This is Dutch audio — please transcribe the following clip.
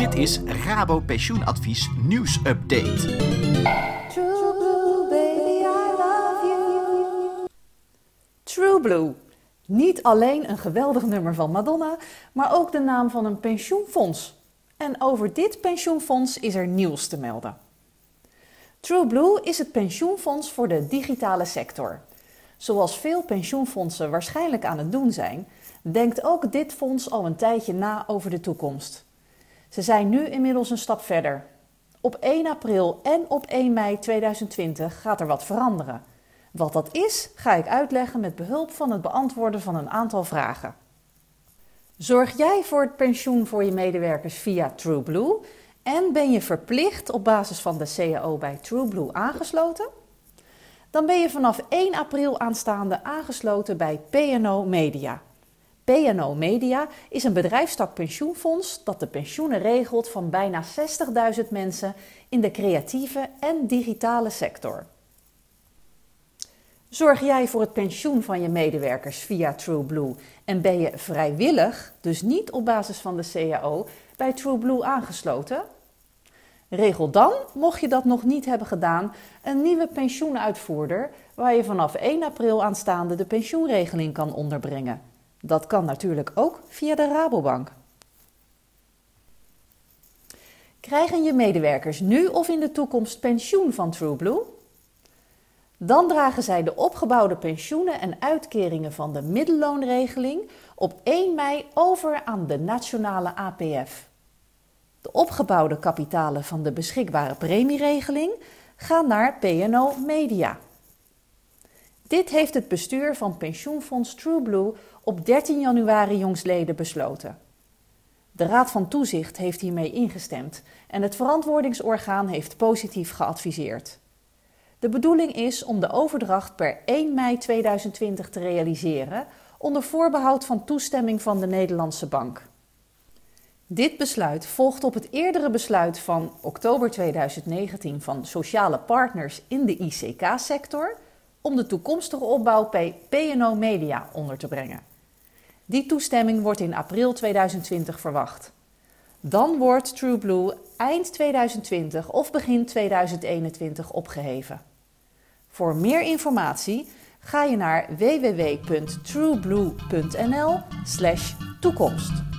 Dit is Rabo Pensioenadvies nieuwsupdate. True Blue, baby, I love you. True Blue. Niet alleen een geweldig nummer van Madonna, maar ook de naam van een pensioenfonds. En over dit pensioenfonds is er nieuws te melden. True Blue is het pensioenfonds voor de digitale sector. Zoals veel pensioenfondsen waarschijnlijk aan het doen zijn, denkt ook dit fonds al een tijdje na over de toekomst. Ze zijn nu inmiddels een stap verder. Op 1 april en op 1 mei 2020 gaat er wat veranderen. Wat dat is, ga ik uitleggen met behulp van het beantwoorden van een aantal vragen. Zorg jij voor het pensioen voor je medewerkers via TrueBlue en ben je verplicht op basis van de CAO bij TrueBlue aangesloten? Dan ben je vanaf 1 april aanstaande aangesloten bij PNO Media. PNO Media is een bedrijfstak pensioenfonds dat de pensioenen regelt van bijna 60.000 mensen in de creatieve en digitale sector. Zorg jij voor het pensioen van je medewerkers via TrueBlue en ben je vrijwillig, dus niet op basis van de CAO, bij TrueBlue aangesloten? Regel dan, mocht je dat nog niet hebben gedaan, een nieuwe pensioenuitvoerder waar je vanaf 1 april aanstaande de pensioenregeling kan onderbrengen. Dat kan natuurlijk ook via de Rabobank. Krijgen je medewerkers nu of in de toekomst pensioen van TrueBlue? Dan dragen zij de opgebouwde pensioenen en uitkeringen van de middelloonregeling op 1 mei over aan de nationale APF. De opgebouwde kapitalen van de beschikbare premieregeling gaan naar PNO Media. Dit heeft het bestuur van pensioenfonds TrueBlue op 13 januari jongstleden besloten. De Raad van Toezicht heeft hiermee ingestemd en het verantwoordingsorgaan heeft positief geadviseerd. De bedoeling is om de overdracht per 1 mei 2020 te realiseren onder voorbehoud van toestemming van de Nederlandse Bank. Dit besluit volgt op het eerdere besluit van oktober 2019 van sociale partners in de ICK-sector om de toekomstige opbouw bij PNO Media onder te brengen. Die toestemming wordt in april 2020 verwacht. Dan wordt TrueBlue eind 2020 of begin 2021 opgeheven. Voor meer informatie ga je naar www.trueblue.nl/toekomst.